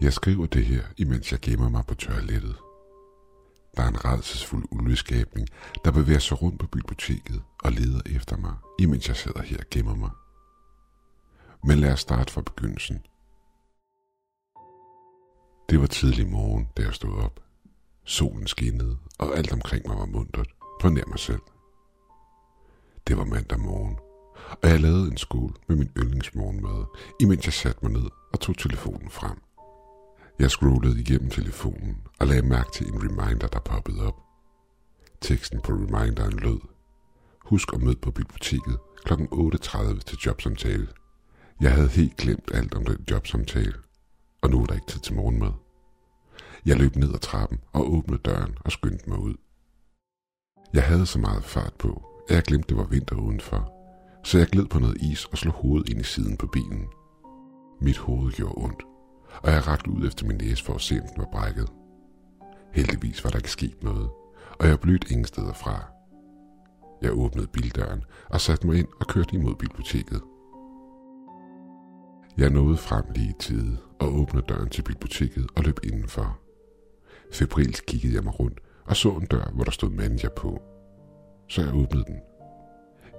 Jeg skriver det her, imens jeg gemmer mig på toilettet. Der er en redselsfuld ulveskabning, der bevæger sig rundt på biblioteket og leder efter mig, imens jeg sidder her og gemmer mig. Men lad os starte fra begyndelsen. Det var tidlig morgen, da jeg stod op. Solen skinnede, og alt omkring mig var muntert, på nær mig selv. Det var mandag morgen, og jeg lavede en skål med min yndlingsmorgenmad, imens jeg satte mig ned og tog telefonen frem. Jeg scrollede igennem telefonen og lagde mærke til en reminder, der poppede op. Teksten på reminderen lød, Husk at møde på biblioteket kl. 8.30 til jobsamtale. Jeg havde helt glemt alt om den jobsamtale, og nu er der ikke tid til morgenmad. Jeg løb ned ad trappen og åbnede døren og skyndte mig ud. Jeg havde så meget fart på, at jeg glemte, det var vinter udenfor, så jeg gled på noget is og slog hovedet ind i siden på bilen. Mit hoved gjorde ondt, og jeg rakte ud efter min næse for at se, om den var brækket. Heldigvis var der ikke sket noget, og jeg blødte ingen steder fra. Jeg åbnede bildøren og satte mig ind og kørte imod biblioteket. Jeg nåede frem lige i tide og åbnede døren til biblioteket og løb indenfor. Febrilsk kiggede jeg mig rundt og så en dør, hvor der stod manager på. Så jeg åbnede den.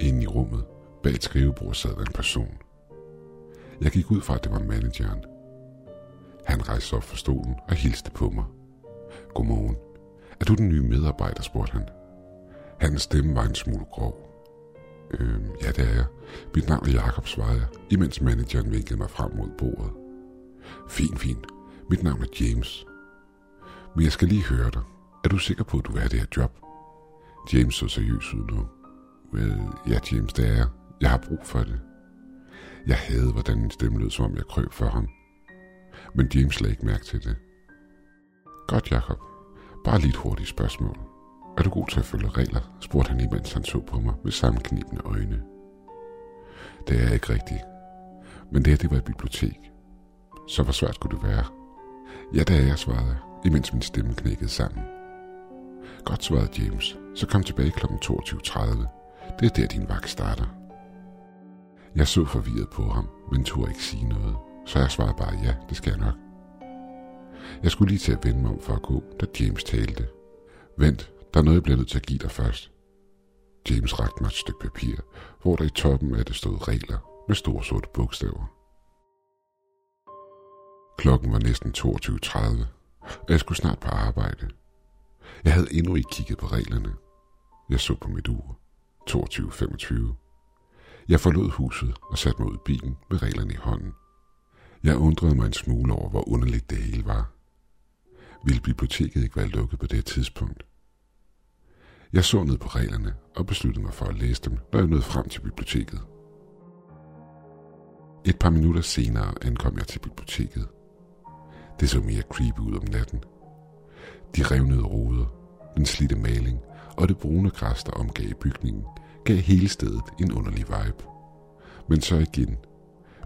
Inde i rummet, bag et skrivebord, sad der en person. Jeg gik ud fra, at det var manageren. Han rejste op fra stolen og hilste på mig. Godmorgen. Er du den nye medarbejder, spurgte han. Hans stemme var en smule grov. Øhm, ja, det er jeg. Mit navn er Jakob, svarede jeg, imens manageren vinkede mig frem mod bordet. Fint, fint. Mit navn er James. Men jeg skal lige høre dig. Er du sikker på, at du vil have det her job? James så seriøs ud nu. Well, ja, James, det er jeg. Jeg har brug for det. Jeg havde, hvordan min stemme lød, som om jeg krøb for ham. Men James lagde ikke mærke til det. Godt, Jakob. Bare lige et hurtigt spørgsmål. Er du god til at følge regler? spurgte han, imens han så på mig med sammenknibende øjne. Det er ikke rigtigt. Men det her, det var et bibliotek. Så hvor svært kunne det være? Ja, det er jeg, svarede jeg, imens min stemme knækkede sammen. Godt svarede James. Så kom tilbage kl. 22.30. Det er der, din vagt starter. Jeg så forvirret på ham, men turde ikke sige noget, så jeg svarede bare ja, det skal jeg nok. Jeg skulle lige til at vende mig om for at gå, da James talte. Vent, der er noget, jeg bliver nødt til at give dig først. James rakte mig et stykke papir, hvor der i toppen af det stod regler med store sorte bogstaver. Klokken var næsten 22.30, og jeg skulle snart på arbejde. Jeg havde endnu ikke kigget på reglerne. Jeg så på mit ur. 22.25. Jeg forlod huset og satte mig ud i bilen med reglerne i hånden. Jeg undrede mig en smule over, hvor underligt det hele var. Ville biblioteket ikke være lukket på det tidspunkt? Jeg så ned på reglerne og besluttede mig for at læse dem, når jeg nåede frem til biblioteket. Et par minutter senere ankom jeg til biblioteket. Det så mere creepy ud om natten. De revnede ruder, den slidte maling og det brune græs, der omgav bygningen, gav hele stedet en underlig vibe. Men så igen,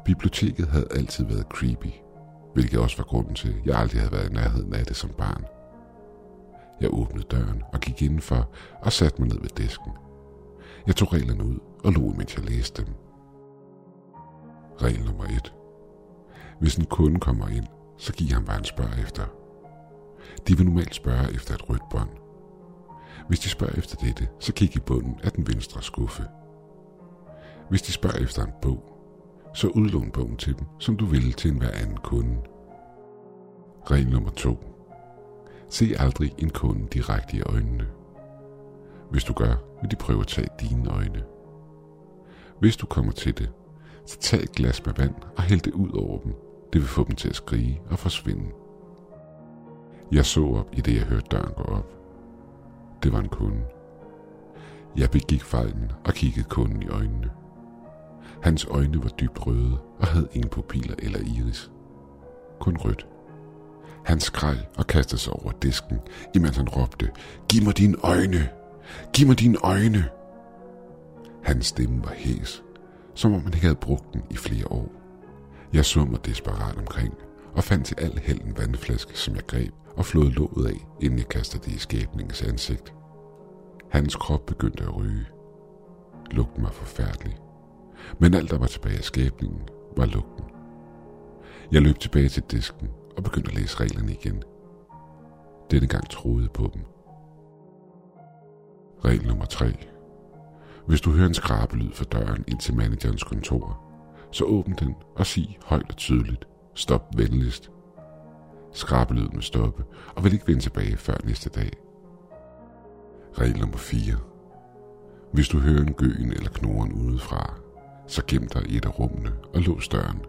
biblioteket havde altid været creepy, hvilket også var grunden til, at jeg aldrig havde været i nærheden af det som barn. Jeg åbnede døren og gik indenfor og satte mig ned ved disken. Jeg tog reglerne ud og lå, mens jeg læste dem. Regel nummer 1. Hvis en kunde kommer ind, så giv ham, hvad han spørger efter. De vil normalt spørge efter et rødt bånd. Hvis de spørger efter dette, så kig i bunden af den venstre skuffe. Hvis de spørger efter en bog, så udlån bogen til dem, som du vil til enhver anden kunde. Regel nummer 2. Se aldrig en kunde direkte i øjnene. Hvis du gør, vil de prøve at tage dine øjne. Hvis du kommer til det, så tag et glas med vand og hæld det ud over dem. Det vil få dem til at skrige og forsvinde. Jeg så op i det, jeg hørte døren gå op. Det var en kunde. Jeg begik fejlen og kiggede kunden i øjnene. Hans øjne var dybt røde og havde ingen pupiller eller iris. Kun rødt. Han skreg og kastede sig over disken, imens han råbte, Giv mig dine øjne! Giv mig dine øjne! Hans stemme var hæs, som om han ikke havde brugt den i flere år. Jeg så mig desperat omkring og fandt til al held en vandflaske, som jeg greb og flåede låget af, inden jeg kastede det i skæbningens ansigt. Hans krop begyndte at ryge. Lugten var forfærdelig. Men alt, der var tilbage af skæbningen, var lugten. Jeg løb tilbage til disken og begyndte at læse reglerne igen. Denne gang troede på dem. Regel nummer 3. Hvis du hører en skrabelyd fra døren ind til managerens kontor, så åbn den og sig højt og tydeligt, stop venligst. Skrabelyden må stoppe og vil ikke vende tilbage før næste dag. Regel nummer 4. Hvis du hører en gøen eller knoren udefra, så gem dig i et af rummene og lås døren.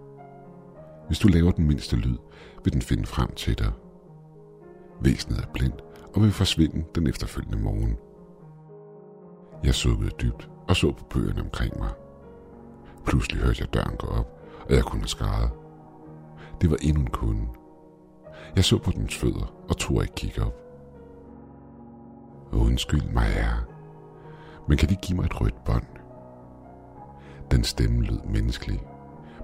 Hvis du laver den mindste lyd, vil den finde frem til dig. Væsenet er blind og vil forsvinde den efterfølgende morgen. Jeg sukkede dybt og så på bøgerne omkring mig. Pludselig hørte jeg døren gå op, og jeg kunne skræde. Det var endnu en kunde. Jeg så på dens fødder og tog ikke kigge op. Undskyld mig, herre. Men kan de give mig et rødt bånd? Den stemme lød menneskelig,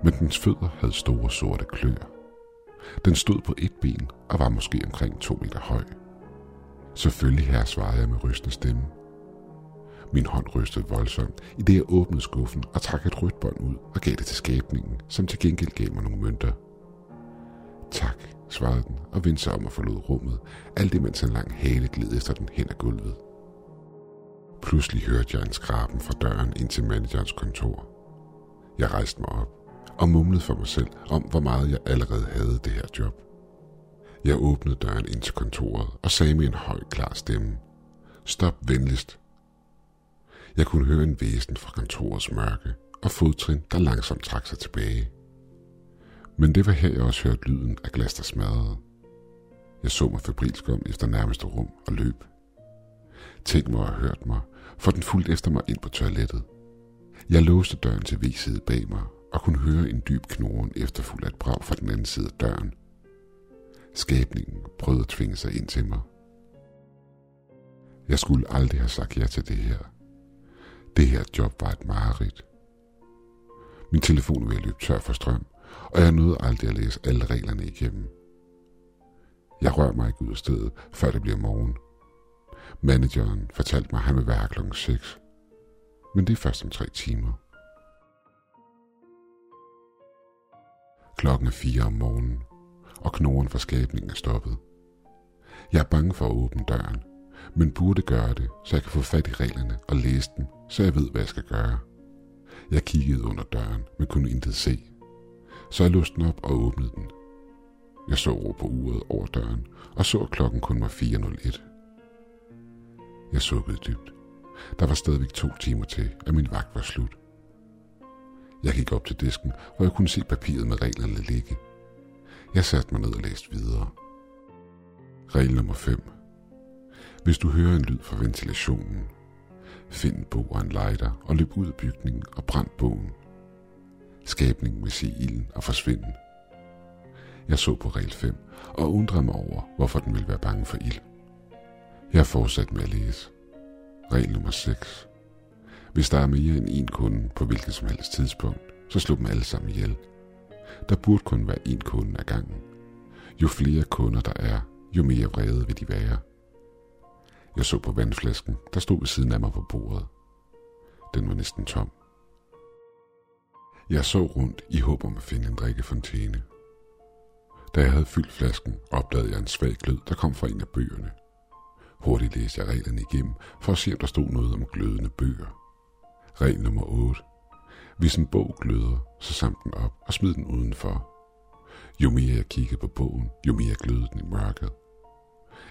men dens fødder havde store sorte klør. Den stod på et ben og var måske omkring to meter høj. Selvfølgelig her svarede jeg med rystende stemme. Min hånd rystede voldsomt, i det jeg åbnede skuffen og trak et rødt bånd ud og gav det til skabningen, som til gengæld gav mig nogle mønter. Tak, svarede den og vendte sig om og forlod rummet, alt imens en lang hale gled efter den hen ad gulvet. Pludselig hørte jeg en skraben fra døren ind til managerens kontor. Jeg rejste mig op og mumlede for mig selv om, hvor meget jeg allerede havde det her job. Jeg åbnede døren ind til kontoret og sagde med en høj, klar stemme. Stop venligst. Jeg kunne høre en væsen fra kontorets mørke og fodtrin, der langsomt trak sig tilbage. Men det var her, jeg også hørte lyden af glas, der smadrede. Jeg så mig febrilsk om efter nærmeste rum og løb. Tænk mig at hørt mig, for den fulgte efter mig ind på toilettet. Jeg låste døren til viset bag mig og kunne høre en dyb knoren efterfulgt af et brag fra den anden side af døren. Skabningen prøvede at tvinge sig ind til mig. Jeg skulle aldrig have sagt ja til det her. Det her job var et mareridt. Min telefon ville løbe tør for strøm, og jeg nåede aldrig at læse alle reglerne igennem. Jeg rører mig ikke ud af stedet, før det bliver morgen. Manageren fortalte mig, at han vil være klokken 6. Men det er først om tre timer. Klokken er fire om morgenen, og knoren for skabningen er stoppet. Jeg er bange for at åbne døren, men burde gøre det, så jeg kan få fat i reglerne og læse dem, så jeg ved, hvad jeg skal gøre. Jeg kiggede under døren, men kunne intet se. Så jeg låste den op og åbnede den. Jeg så over på uret over døren, og så at klokken kun var 4.01. Jeg sukkede dybt. Der var stadigvæk to timer til, at min vagt var slut. Jeg gik op til disken, hvor jeg kunne se papiret med reglerne ligge. Jeg satte mig ned og læste videre. Regel nummer 5. Hvis du hører en lyd fra ventilationen, find en bog og en lighter og løb ud af bygningen og brænd bogen. Skabningen vil se ilden og forsvinde. Jeg så på regel 5 og undrede mig over, hvorfor den ville være bange for ild. Jeg fortsatte med at læse. Regel nummer 6. Hvis der er mere end en kunde på hvilket som helst tidspunkt, så slå dem alle sammen ihjel. Der burde kun være én kunde ad gangen. Jo flere kunder der er, jo mere vrede vil de være. Jeg så på vandflasken, der stod ved siden af mig på bordet. Den var næsten tom. Jeg så rundt i håb om at finde en drikkefontæne. Da jeg havde fyldt flasken, opdagede jeg en svag glød, der kom fra en af bøgerne. Hurtigt læste jeg reglerne igennem, for at se, om der stod noget om glødende bøger. Regel nummer 8. Hvis en bog gløder, så saml den op og smid den udenfor. Jo mere jeg kiggede på bogen, jo mere glødede den i mørket.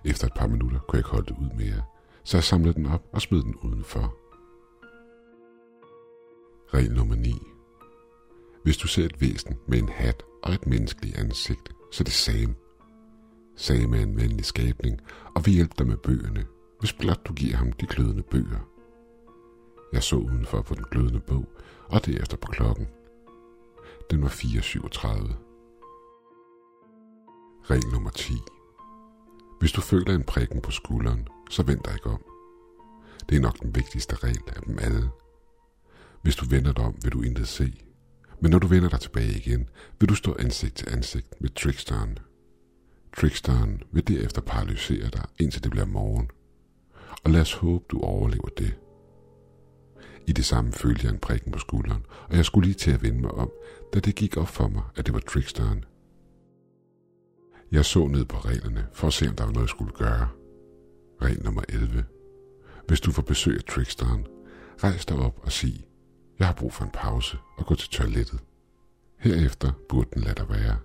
Efter et par minutter kunne jeg ikke holde det ud mere, så jeg samlede den op og smed den udenfor. Regel nummer 9. Hvis du ser et væsen med en hat og et menneskeligt ansigt, så er det samme sagde med en venlig skabning og vi hjælpe dig med bøgerne, hvis blot du giver ham de glødende bøger. Jeg så udenfor på den glødende bog, og derefter på klokken. Den var 4.37. Regel nummer 10. Hvis du føler en prikken på skulderen, så vend dig ikke om. Det er nok den vigtigste regel af dem alle. Hvis du vender dig om, vil du intet se. Men når du vender dig tilbage igen, vil du stå ansigt til ansigt med tricksteren. Tricksteren vil derefter paralysere dig, indtil det bliver morgen. Og lad os håbe, du overlever det. I det samme følte jeg en prikken på skulderen, og jeg skulle lige til at vende mig om, da det gik op for mig, at det var tricksteren. Jeg så ned på reglerne for at se, om der var noget, jeg skulle gøre. Regel nummer 11. Hvis du får besøg af tricksteren, rejs dig op og sig, jeg har brug for en pause og gå til toilettet. Herefter burde den lade dig være.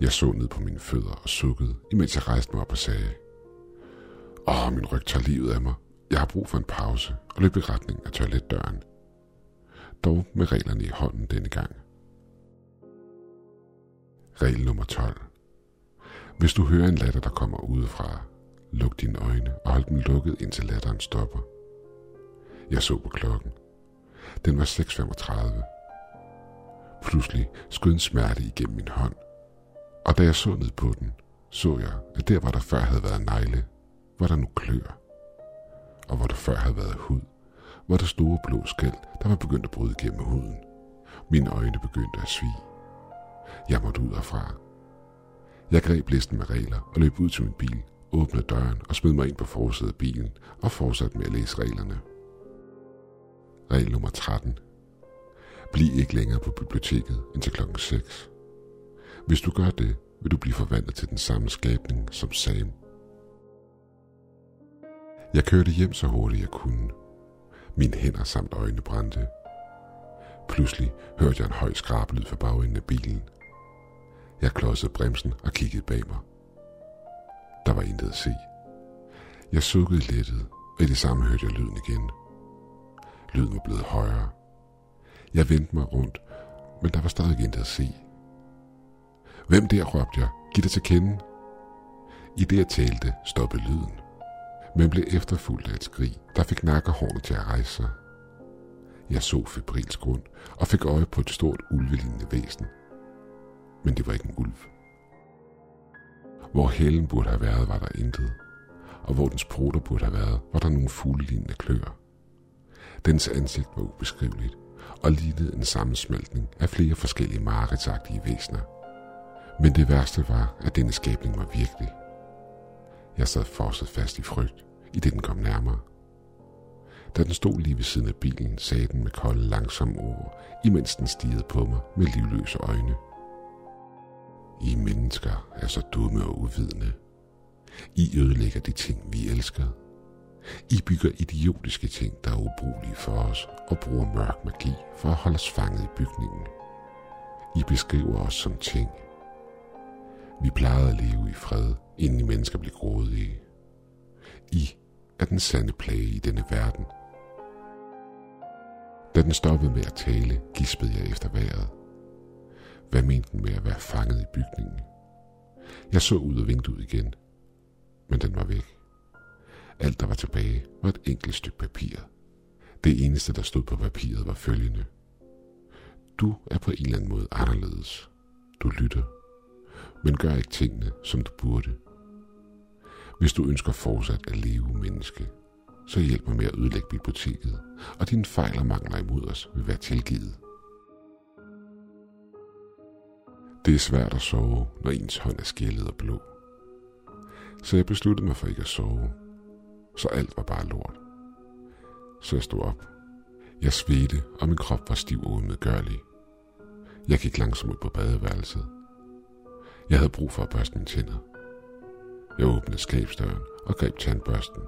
Jeg så ned på mine fødder og sukkede, imens jeg rejste mig op og sagde, Åh, min ryg tager livet af mig. Jeg har brug for en pause og løb i retning af toiletdøren. Dog med reglerne i hånden denne gang. Regel nummer 12. Hvis du hører en latter, der kommer udefra, luk dine øjne og hold dem lukket, indtil latteren stopper. Jeg så på klokken. Den var 6.35. Pludselig skød en smerte igennem min hånd, og da jeg så ned på den, så jeg, at der, hvor der før havde været negle, var der nu klør. Og hvor der før havde været hud, var der store blå skæld, der var begyndt at bryde gennem huden. Mine øjne begyndte at svige. Jeg måtte ud herfra. Jeg greb listen med regler og løb ud til min bil, åbnede døren og smed mig ind på forsædet af bilen og fortsatte med at læse reglerne. Regel nummer 13. Bliv ikke længere på biblioteket indtil klokken 6. Hvis du gør det, vil du blive forvandlet til den samme skabning som Sam. Jeg kørte hjem så hurtigt jeg kunne. Mine hænder samt øjne brændte. Pludselig hørte jeg en høj skrabelyd fra bagenden af bilen. Jeg klodsede bremsen og kiggede bag mig. Der var intet at se. Jeg sukkede lettet, og i det samme hørte jeg lyden igen. Lyden var blevet højere. Jeg vendte mig rundt, men der var stadig intet at se. Hvem der, råbte jeg. Giv det til kende. I det jeg talte, stoppede lyden, men blev efterfulgt af et skrig, der fik nakkehårene til at rejse sig. Jeg så febrilsk rundt og fik øje på et stort ulvelignende væsen. Men det var ikke en ulv. Hvor hælen burde have været, var der intet, og hvor dens poter burde have været, var der nogle fuglelignende klør. Dens ansigt var ubeskriveligt og lignede en sammensmeltning af flere forskellige mareridsagtige væsener – men det værste var, at denne skabning var virkelig. Jeg sad forset fast i frygt, i det den kom nærmere. Da den stod lige ved siden af bilen, sagde den med kolde, langsomme ord, imens den stirrede på mig med livløse øjne. I mennesker er så dumme og uvidende. I ødelægger de ting, vi elsker. I bygger idiotiske ting, der er ubrugelige for os, og bruger mørk magi for at holde os fanget i bygningen. I beskriver os som ting, vi plejede at leve i fred, inden I mennesker blev grådige. I er den sande plage i denne verden. Da den stoppede med at tale, gispede jeg efter vejret. Hvad mente den med at være fanget i bygningen? Jeg så ud af vinduet igen, men den var væk. Alt, der var tilbage, var et enkelt stykke papir. Det eneste, der stod på papiret, var følgende. Du er på en eller anden måde anderledes. Du lytter men gør ikke tingene, som du burde. Hvis du ønsker fortsat at leve menneske, så hjælp mig med at ødelægge biblioteket, og dine fejl og mangler imod os vil være tilgivet. Det er svært at sove, når ens hånd er skældet og blå. Så jeg besluttede mig for ikke at sove, så alt var bare lort. Så jeg stod op. Jeg svedte, og min krop var stiv og umedgørlig. Jeg gik langsomt ud på badeværelset, jeg havde brug for at børste mine tænder. Jeg åbnede skabsdøren og greb tandbørsten.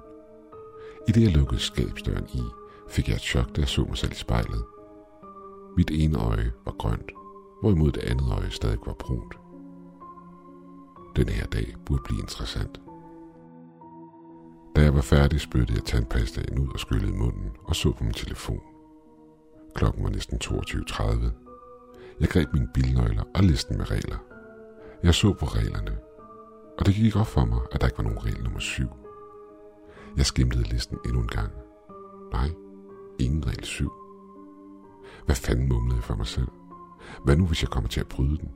I det jeg lukkede skabsdøren i, fik jeg et chok, da jeg så mig selv i spejlet. Mit ene øje var grønt, hvorimod det andet øje stadig var brunt. Den her dag burde blive interessant. Da jeg var færdig, spyttede jeg tandpastaen ud og skyllede munden og så på min telefon. Klokken var næsten 22.30. Jeg greb mine bilnøgler og listen med regler. Jeg så på reglerne, og det gik op for mig, at der ikke var nogen regel nummer syv. Jeg skimlede listen endnu en gang. Nej, ingen regel syv. Hvad fanden mumlede jeg for mig selv? Hvad nu, hvis jeg kommer til at bryde den?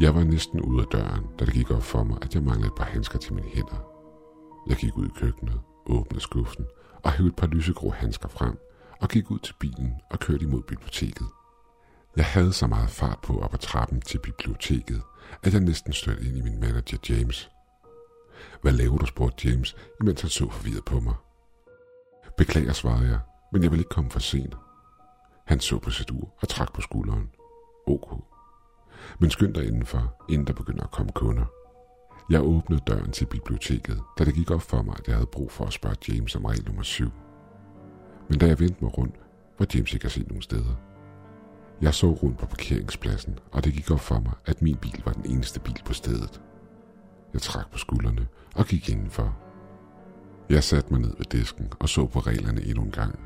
Jeg var næsten ude af døren, da det gik op for mig, at jeg manglede et par handsker til mine hænder. Jeg gik ud i køkkenet, åbnede skuffen og hævde et par lysegrå handsker frem og gik ud til bilen og kørte imod biblioteket. Jeg havde så meget fart på op ad trappen til biblioteket, at jeg næsten stødte ind i min manager James. Hvad laver du, spurgte James, imens han så forvirret på mig. Beklager, svarede jeg, men jeg vil ikke komme for sent. Han så på sit ur og trak på skulderen. Ok. Men skynd dig indenfor, inden der begynder at komme kunder. Jeg åbnede døren til biblioteket, da det gik op for mig, at jeg havde brug for at spørge James om regel nummer 7. Men da jeg vendte mig rundt, var James ikke at se nogen steder. Jeg så rundt på parkeringspladsen, og det gik op for mig, at min bil var den eneste bil på stedet. Jeg trak på skuldrene og gik indenfor. Jeg satte mig ned ved disken og så på reglerne endnu en gang,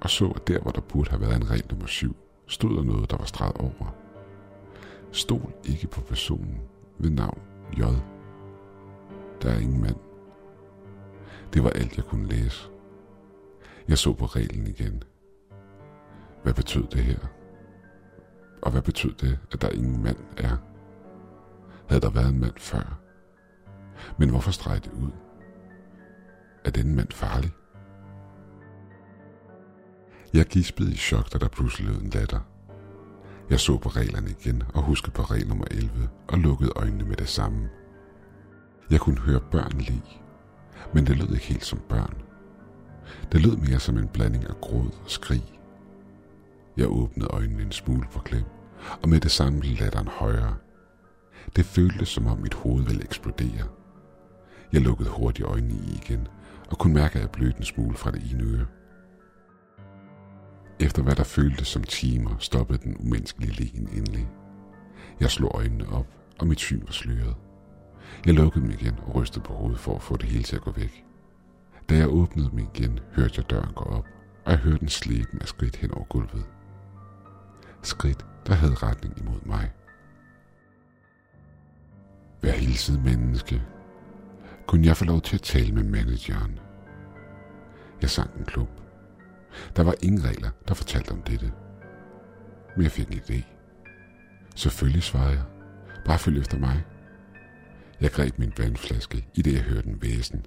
og så, at der, hvor der burde have været en regel nummer 7, stod der noget, der var streget over. Stol ikke på personen ved navn J. Der er ingen mand. Det var alt, jeg kunne læse. Jeg så på reglen igen. Hvad betød det her? Og hvad betød det, at der ingen mand er? Havde der været en mand før? Men hvorfor strege det ud? Er den mand farlig? Jeg gispede i chok, da der pludselig lød en latter. Jeg så på reglerne igen og huskede på regel nummer 11 og lukkede øjnene med det samme. Jeg kunne høre børn lige, men det lød ikke helt som børn. Det lød mere som en blanding af gråd og skrig. Jeg åbnede øjnene en smule for klem, og med det samme blev latteren højere. Det føltes som om mit hoved ville eksplodere. Jeg lukkede hurtigt øjnene i igen, og kunne mærke, at jeg blødte en smule fra det ene øre. Efter hvad der føltes som timer, stoppede den umenneskelige lægen endelig. Jeg slog øjnene op, og mit syn var sløret. Jeg lukkede dem igen og rystede på hovedet for at få det hele til at gå væk. Da jeg åbnede dem igen, hørte jeg døren gå op, og jeg hørte en slæben af skridt hen over gulvet. Skridt, der havde retning imod mig. Vær hilset menneske. Kunne jeg få lov til at tale med manageren? Jeg sang en klub. Der var ingen regler, der fortalte om dette. Men jeg fik en idé. Selvfølgelig svarede jeg. Bare følg efter mig. Jeg greb min vandflaske, i det jeg hørte en væsen.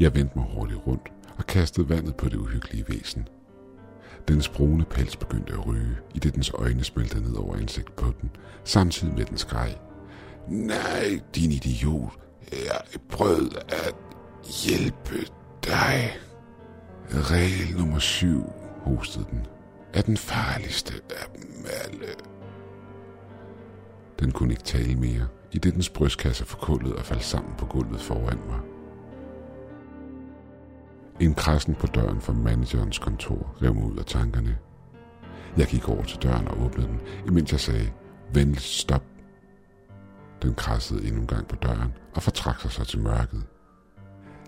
Jeg vendte mig hurtigt rundt og kastede vandet på det uhyggelige væsen. Dens brune pels begyndte at ryge, i det dens øjne smeltede ned over ansigtet på den, samtidig med den skreg. Nej, din idiot. Jeg prøvede at hjælpe dig. Regel nummer syv, hostede den, er den farligste af dem alle. Den kunne ikke tale mere, i det dens brystkasse forkullede og faldt sammen på gulvet foran mig. En krassen på døren fra managerens kontor rev mig ud af tankerne. Jeg gik over til døren og åbnede den, imens jeg sagde, venligst stop. Den krassede endnu en gang på døren og fortrak sig så til mørket.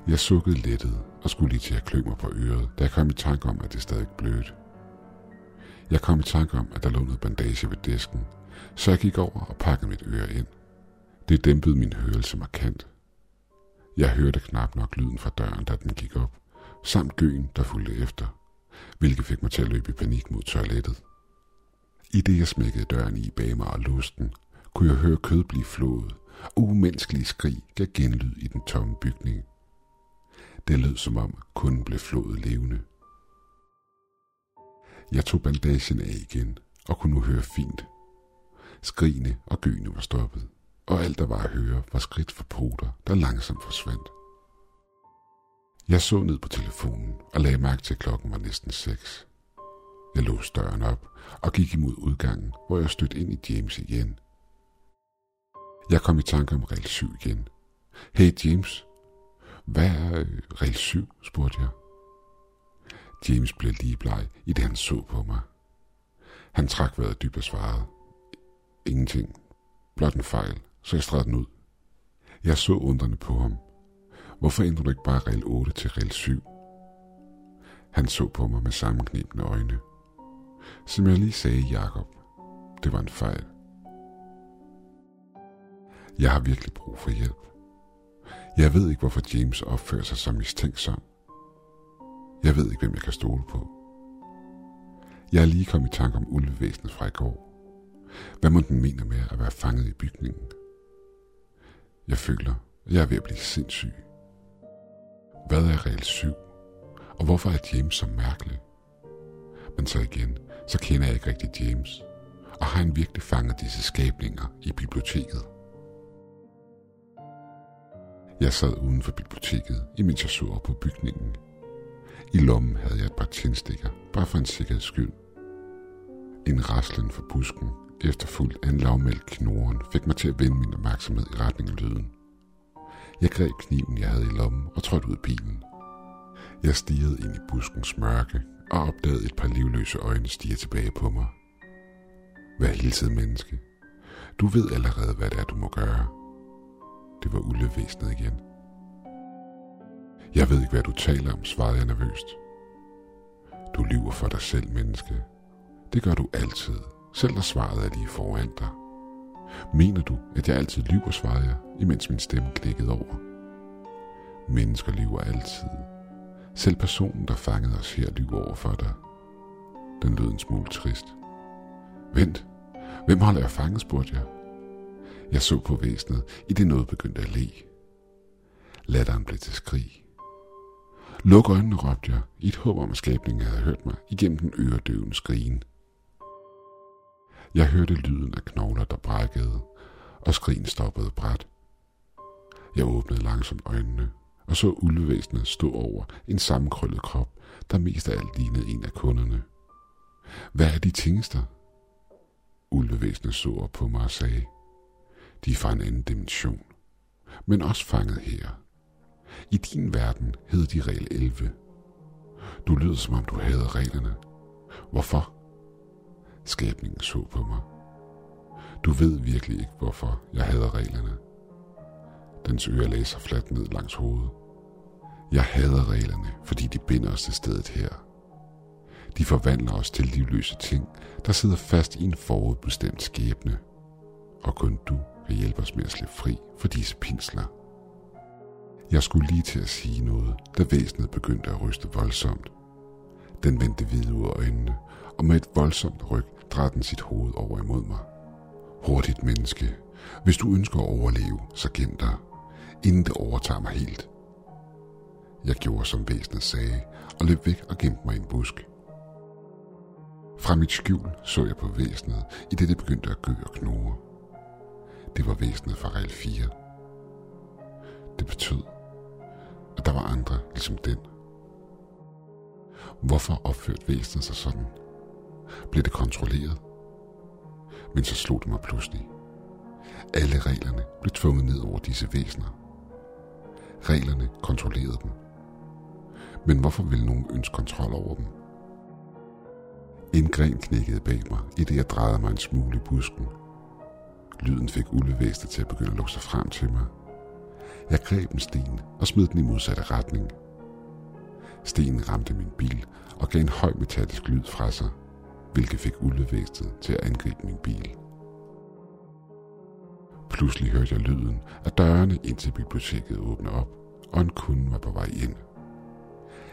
Jeg sukkede lettet og skulle lige til at klø mig på øret, da jeg kom i tanke om, at det stadig blødt. Jeg kom i tanke om, at der lå noget bandage ved disken, så jeg gik over og pakkede mit øre ind. Det dæmpede min hørelse markant. Jeg hørte knap nok lyden fra døren, da den gik op, samt gøen, der fulgte efter, hvilket fik mig til at løbe i panik mod toilettet. I det jeg smækkede døren i bag mig og lusten, kunne jeg høre kød blive flået, og umenneskelige skrig gav genlyd i den tomme bygning. Det lød som om kunden blev flået levende. Jeg tog bandagen af igen og kunne nu høre fint. Skrigene og gøene var stoppet, og alt der var at høre var skridt for poter, der langsomt forsvandt. Jeg så ned på telefonen og lagde mærke til, at klokken var næsten seks. Jeg låste døren op og gik imod udgangen, hvor jeg stødte ind i James igen. Jeg kom i tanke om regel 7 igen. Hey James, hvad er øh, regel 7, spurgte jeg. James blev lige bleg, i det han så på mig. Han trak vejret dybt og svarede. Ingenting. Blot en fejl, så jeg strædte den ud. Jeg så undrende på ham. Hvorfor ændrer du ikke bare regel 8 til regel 7? Han så på mig med sammenknebne øjne. Som jeg lige sagde, Jakob, det var en fejl. Jeg har virkelig brug for hjælp. Jeg ved ikke, hvorfor James opfører sig som mistænksom. Jeg ved ikke, hvem jeg kan stole på. Jeg er lige kommet i tanke om ulvevæsenet fra i går. Hvad må den mener med at være fanget i bygningen? Jeg føler, at jeg er ved at blive sindssyg. Hvad er regel 7? Og hvorfor er James så mærkelig? Men så igen, så kender jeg ikke rigtig James. Og har han virkelig fanget disse skabninger i biblioteket? Jeg sad uden for biblioteket, imens jeg så op på bygningen. I lommen havde jeg et par tændstikker, bare for en sikkerheds skyld. En raslen for busken, efterfulgt af en lavmælk knoren, fik mig til at vende min opmærksomhed i retning af lyden. Jeg greb kniven, jeg havde i lommen, og trådte ud af bilen. Jeg stirrede ind i buskens mørke og opdagede et par livløse øjne stige tilbage på mig. Vær hilset, menneske. Du ved allerede, hvad det er, du må gøre. Det var ulvevæsenet igen. Jeg ved ikke, hvad du taler om, svarede jeg nervøst. Du lyver for dig selv, menneske. Det gør du altid, selv når svaret er lige foran dig. Mener du, at jeg altid lyver, svarede jeg, imens min stemme knækkede over. Mennesker lyver altid. Selv personen, der fangede os her, lyver over for dig. Den lød en smule trist. Vent, hvem holder jeg fanget, spurgte jeg. Jeg så på væsenet, i det noget begyndte at le. Latteren blev til skrig. Luk øjnene, råbte jeg, i et håb om, at skabningen havde hørt mig igennem den øredøvende skrigen. Jeg hørte lyden af knogler, der brækkede, og skrigen stoppede bræt. Jeg åbnede langsomt øjnene og så ulvevæsenet stå over en sammenkrøllet krop, der mest af alt lignede en af kunderne. Hvad er de tingester? Ulvevæsenet så op på mig og sagde, de er fra en anden dimension, men også fanget her. I din verden hed de regel 11. Du lyder som om du havde reglerne. Hvorfor? Skabningen så på mig. Du ved virkelig ikke, hvorfor jeg hader reglerne. Dens ører lagde sig fladt ned langs hovedet. Jeg hader reglerne, fordi de binder os til stedet her. De forvandler os til livløse ting, der sidder fast i en forudbestemt skæbne. Og kun du kan hjælpe os med at slippe fri for disse pinsler. Jeg skulle lige til at sige noget, da væsenet begyndte at ryste voldsomt. Den vendte hvide ud af øjnene, og med et voldsomt ryg drejede den sit hoved over imod mig. Hurtigt menneske, hvis du ønsker at overleve, så gem dig, inden det overtager mig helt. Jeg gjorde som væsenet sagde, og løb væk og gemte mig i en busk. Fra mit skjul så jeg på væsenet, i det det begyndte at gø og knurre. Det var væsenet fra regel 4. Det betød, at der var andre ligesom den. Hvorfor opførte væsenet sig sådan? Blev det kontrolleret? Men så slog det mig pludselig. Alle reglerne blev tvunget ned over disse væsener. Reglerne kontrollerede dem. Men hvorfor ville nogen ønske kontrol over dem? En gren knækkede bag mig, i det jeg drejede mig en smule i busken. Lyden fik ulvevæsenet til at begynde at lukke sig frem til mig. Jeg greb en sten og smed den i modsatte retning. Stenen ramte min bil og gav en høj metallisk lyd fra sig, hvilket fik ulvevæstet til at angribe min bil. Pludselig hørte jeg lyden af dørene ind til biblioteket åbne op, og en kunde var på vej ind.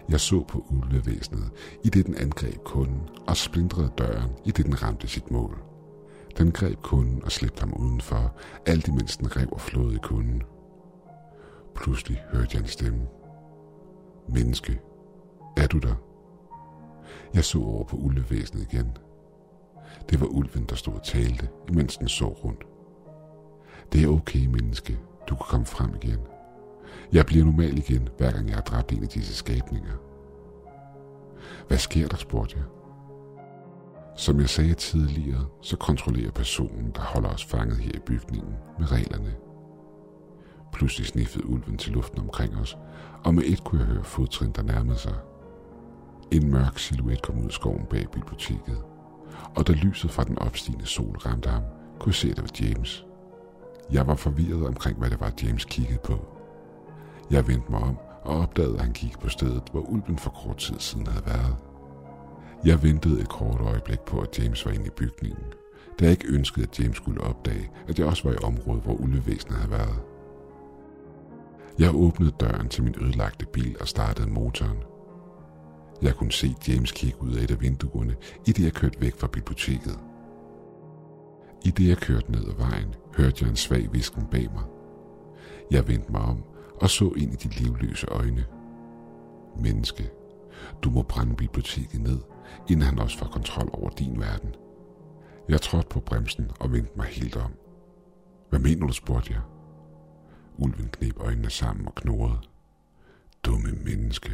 Jeg så på ulvevæsenet, i det den angreb kunden, og splindrede døren, i det den ramte sit mål. Den greb kunden og slæbte ham udenfor, alt imens den rev og flåede i kunden. Pludselig hørte jeg en stemme. Menneske, er du der? Jeg så over på ulvevæsenet igen. Det var ulven, der stod og talte, imens den så rundt. Det er okay, menneske. Du kan komme frem igen. Jeg bliver normal igen, hver gang jeg har dræbt en af disse skabninger. Hvad sker der, spurgte jeg. Som jeg sagde tidligere, så kontrollerer personen, der holder os fanget her i bygningen, med reglerne. Pludselig sniffede ulven til luften omkring os, og med et kunne jeg høre fodtrin, der nærmede sig. En mørk silhuet kom ud af skoven bag biblioteket, og da lyset fra den opstigende sol ramte ham, kunne jeg se, at det var James. Jeg var forvirret omkring, hvad det var, James kiggede på. Jeg vendte mig om og opdagede, at han kiggede på stedet, hvor ulven for kort tid siden havde været. Jeg ventede et kort øjeblik på, at James var inde i bygningen, da jeg ikke ønskede, at James skulle opdage, at jeg også var i området, hvor ulvevæsenet havde været. Jeg åbnede døren til min ødelagte bil og startede motoren. Jeg kunne se James kigge ud af et af vinduerne, i det jeg kørte væk fra biblioteket. I det jeg kørte ned ad vejen, hørte jeg en svag visken bag mig. Jeg vendte mig om og så ind i de livløse øjne. Menneske, du må brænde biblioteket ned, inden han også får kontrol over din verden. Jeg trådte på bremsen og vendte mig helt om. Hvad mener du, spurgte jeg. Ulven knep øjnene sammen og knurrede. Dumme menneske.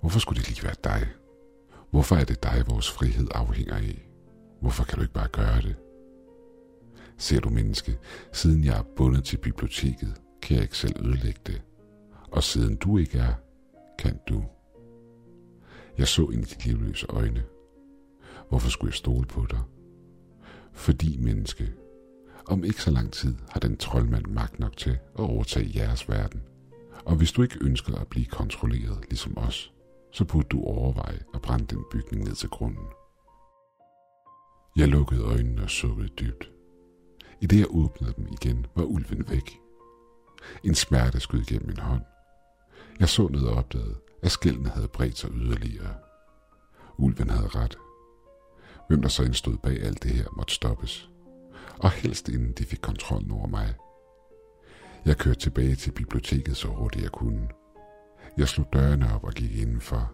Hvorfor skulle det lige være dig? Hvorfor er det dig, vores frihed afhænger af? Hvorfor kan du ikke bare gøre det? Ser du menneske, siden jeg er bundet til biblioteket, kan jeg ikke selv ødelægge det. Og siden du ikke er, kan du. Jeg så ind i de livløse øjne. Hvorfor skulle jeg stole på dig? Fordi menneske, om ikke så lang tid har den troldmand magt nok til at overtage jeres verden. Og hvis du ikke ønskede at blive kontrolleret ligesom os, så burde du overveje at brænde den bygning ned til grunden. Jeg lukkede øjnene og sukkede dybt. I det jeg åbnede dem igen, var ulven væk. En smerte skød gennem min hånd. Jeg så ned og opdagede, at skældene havde bredt sig yderligere. Ulven havde ret. Hvem der så indstod bag alt det her, måtte stoppes. Og helst inden de fik kontrol over mig. Jeg kørte tilbage til biblioteket så hurtigt jeg kunne. Jeg slog dørene op og gik indenfor.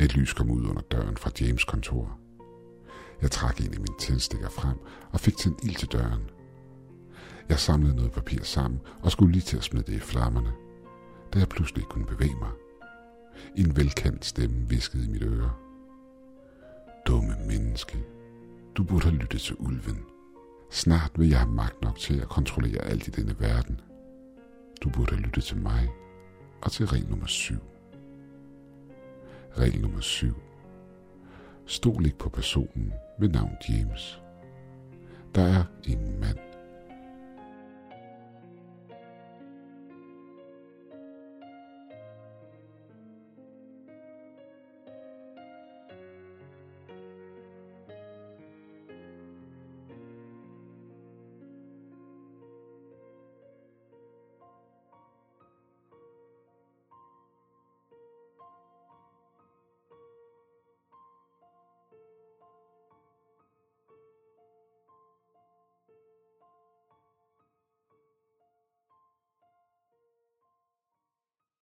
Et lys kom ud under døren fra James kontor. Jeg trak en af mine tændstikker frem og fik tændt ild til døren. Jeg samlede noget papir sammen og skulle lige til at smide det i flammerne, da jeg pludselig ikke kunne bevæge mig. En velkendt stemme viskede i mit øre. Dumme menneske, du burde have lyttet til ulven. Snart vil jeg have magt nok til at kontrollere alt i denne verden. Du burde lytte til mig og til regel nummer 7. Regel nummer 7. Stol ikke på personen ved navn James. Der er ingen mand